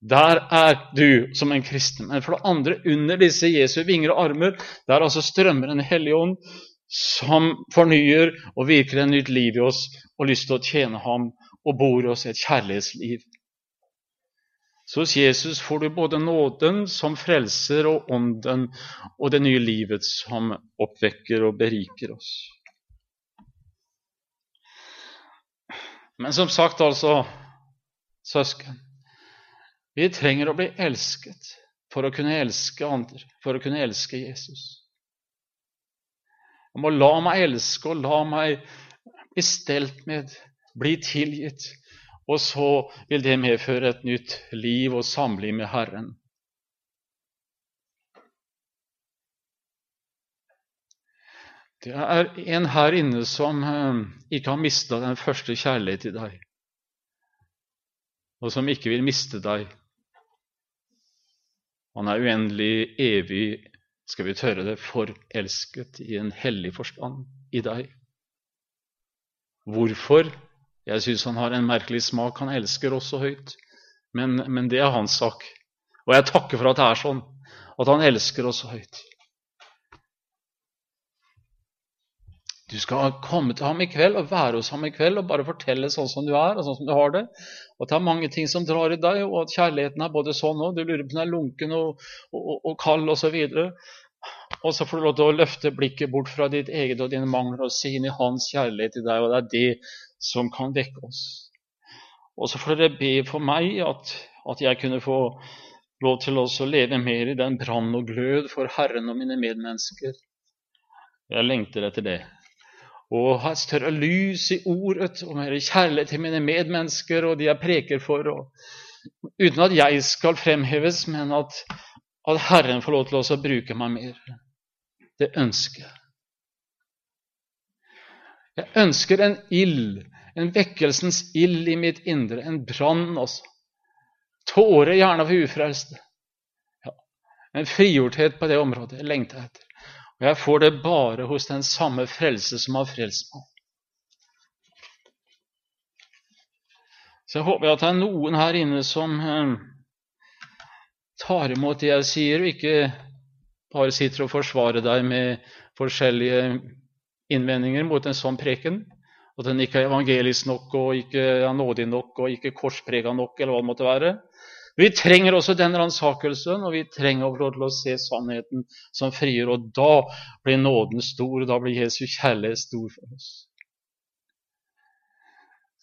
Der er du som en kristen. Men for det andre, under disse Jesu vinger og armer, der altså strømmer en hellig ånd som fornyer og virker en nytt liv i oss og lyst til å tjene ham og bor i oss et kjærlighetsliv. Så hos Jesus får du både nåden som frelser og ånden og det nye livet som oppvekker og beriker oss. Men som sagt, altså, søsken Vi trenger å bli elsket for å kunne elske andre, for å kunne elske Jesus. Jeg må la meg elske og la meg bli stelt med, bli tilgitt. Og så vil det medføre et nytt liv og samliv med Herren. Det er en her inne som eh, ikke har mista den første kjærlighet til deg, og som ikke vil miste deg. Han er uendelig, evig skal vi tørre det, forelsket i en hellig forstand i deg. Hvorfor? Jeg syns han har en merkelig smak. Han elsker også høyt. Men, men, det er hans sak. Og jeg takker for at det er sånn, at han elsker oss høyt. Du skal komme til ham i kveld og være hos ham i kveld og bare fortelle sånn som du er, og sånn som du har det. Og det er mange ting som drar i deg, og at kjærligheten er både sånn og du lurer på om den er lunken og, og, og kald osv. Og så får du lov til å løfte blikket bort fra ditt eget og dine mangler og se inn i Hans kjærlighet til deg, og det er det som kan vekke oss. Og så får dere be for meg at, at jeg kunne få lov til å leve mer i den brann og glød for Herren og mine medmennesker. Jeg lengter etter det og ha et større lys i ordet og mer kjærlighet til mine medmennesker og de jeg preker for. Og, uten at jeg skal fremheves, men at, at Herren får lov til å bruke meg mer. Det ønsker jeg. Jeg ønsker en ild, en vekkelsens ild i mitt indre, en brann også. Tårer gjerne for ufrelste. Ja, en frigjorthet på det området jeg lengter etter. Og jeg får det bare hos den samme frelse som har frelst meg. Så jeg håper at det er noen her inne som eh, tar imot det jeg sier, og ikke bare sitter og forsvarer deg med forskjellige innvendinger mot en sånn preken. At den ikke er evangelisk nok, og ikke er nådig nok, og ikke korsprega nok, eller hva det måtte være. Vi trenger også den ransakelsen, og vi trenger å få til å se sannheten som frigjør. Og da blir nåden stor, og da blir Jesu kjærlighet stor for oss.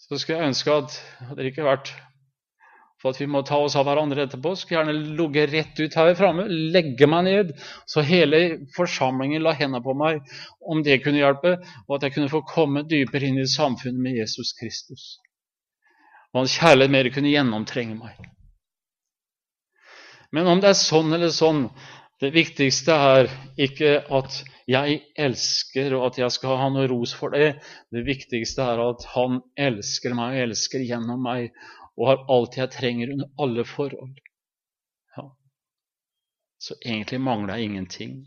Så skulle jeg ønske at det ikke vært for at vi må ta oss av hverandre etterpå. Skulle gjerne ligget rett ut her framme, legge meg ned, så hele forsamlingen la hendene på meg, om det kunne hjelpe, og at jeg kunne få komme dypere inn i samfunnet med Jesus Kristus. Og hans kjærlighet mer kunne gjennomtrenge meg. Men om det er sånn eller sånn, det viktigste er ikke at jeg elsker, og at jeg skal ha noe ros for det. Det viktigste er at han elsker meg og elsker gjennom meg, og har alt jeg trenger under alle forhold. Ja. Så egentlig mangler jeg ingenting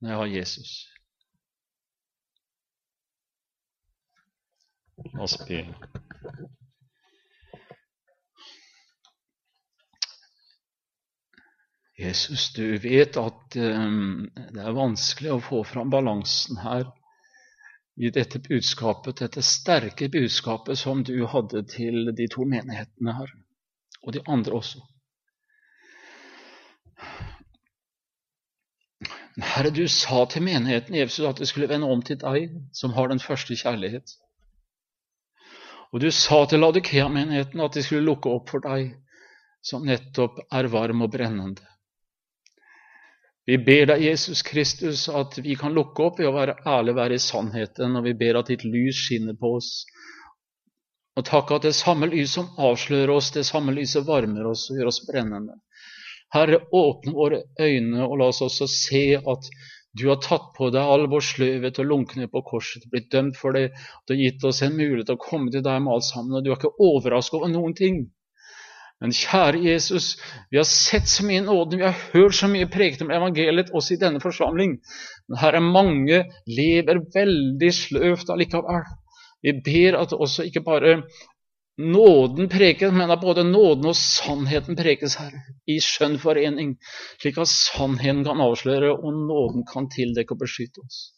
når jeg har Jesus. La oss be. Jesus, du vet at um, det er vanskelig å få fram balansen her i dette budskapet, dette sterke budskapet som du hadde til de to menighetene her, og de andre også. Herre, du sa til menigheten Jesus at det skulle vende om til deg, som har den første kjærlighet. Og du sa til Ladikea-menigheten at de skulle lukke opp for deg, som nettopp er varm og brennende. Vi ber deg, Jesus Kristus, at vi kan lukke opp ved å være ærlige, være i sannheten, og vi ber at ditt lys skinner på oss. Og takk at det samme lys som avslører oss, det samme lyset varmer oss og gjør oss brennende. Herre, åpne våre øyne, og la oss også se at du har tatt på deg all vår sløvhet og lunkne på korset, blitt dømt for det, du har gitt oss en mulighet til å komme til deg med alt sammen, og du er ikke overrasket over noen ting. Men kjære Jesus, vi har sett så mye nåde, vi har hørt så mye preget om evangeliet også i denne forsamling. Men her er mange lever veldig sløvt allikevel. Vi ber at også ikke bare nåden prekes, men at både nåden og sannheten prekes her, i skjønn forening, slik at sannheten kan avsløre og nåden kan tildekke og beskytte oss.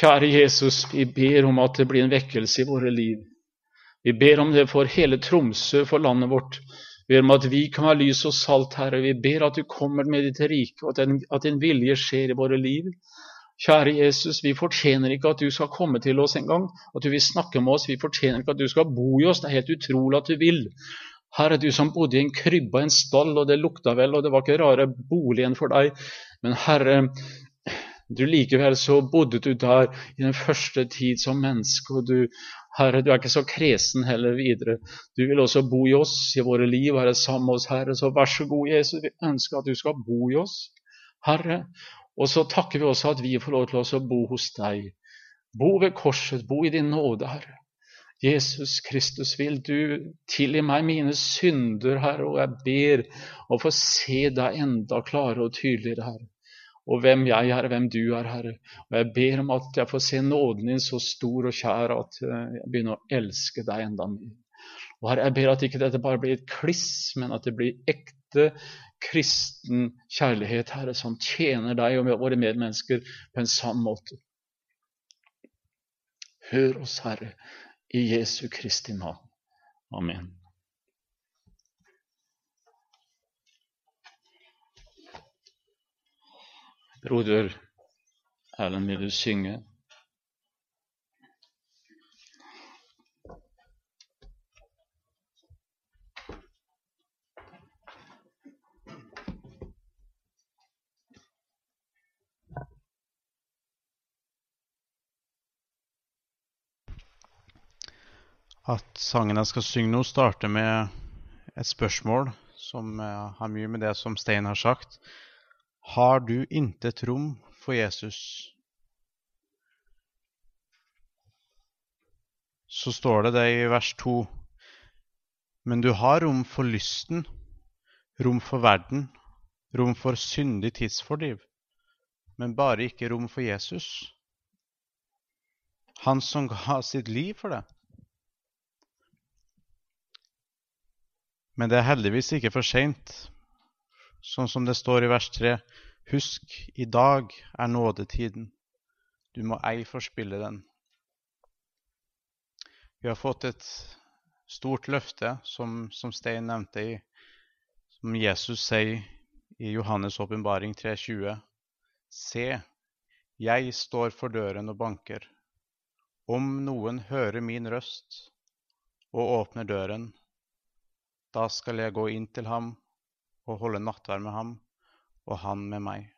Kjære Jesus, vi ber om at det blir en vekkelse i våre liv. Vi ber om det for hele Tromsø, for landet vårt. Vi ber om at vi kan være lys og salt, Herre. Vi ber at du kommer med ditt rike, og at din vilje skjer i våre liv. Kjære Jesus, vi fortjener ikke at du skal komme til oss en gang, at du vil snakke med oss. Vi fortjener ikke at du skal bo i oss. Det er helt utrolig at du vil. Herre, du som bodde i en krybbe, en stall, og det lukta vel, og det var ikke rare boligen for deg. Men Herre, du likevel så bodde du der i den første tid som menneske, og du Herre, du er ikke så kresen heller videre. Du vil også bo i oss, i våre liv, være sammen med oss, Herre. Så vær så god, Jesus, vi ønsker at du skal bo i oss, Herre. Og så takker vi også at vi får lov til å bo hos deg. Bo ved korset, bo i din nåde, Herre. Jesus Kristus, vil du tilgi meg mine synder, Herre, og jeg ber å få se deg enda klarere og tydeligere, Herre og hvem jeg er, hvem du er, Herre. Og jeg ber om at jeg får se nåden din så stor og kjær at eh, jeg begynner å elske deg enda mer. Og Herre, jeg ber at ikke dette bare blir et kliss, men at det blir ekte kristen kjærlighet, Herre, som tjener deg og våre medmennesker på en sann måte. Hør oss, Herre, i Jesu Kristi navn. Amen. Broder Erlend, vil du synge? At sangen jeg skal synge nå, starter med et spørsmål som har mye med det som Stein har sagt. Har du intet rom for Jesus, så står det det i vers 2. Men du har rom for lysten, rom for verden, rom for syndig tidsfordriv, men bare ikke rom for Jesus. Han som ga sitt liv for det. Men det er heldigvis ikke for seint. Sånn som det står i vers 3. Husk, i dag er nådetiden. Du må ei forspille den. Vi har fått et stort løfte, som, som Stein nevnte, i, som Jesus sier i Johannes' åpenbaring 3,20. Se, jeg står for døren og banker. Om noen hører min røst og åpner døren, da skal jeg gå inn til ham og holde nattverd med ham, og han med meg.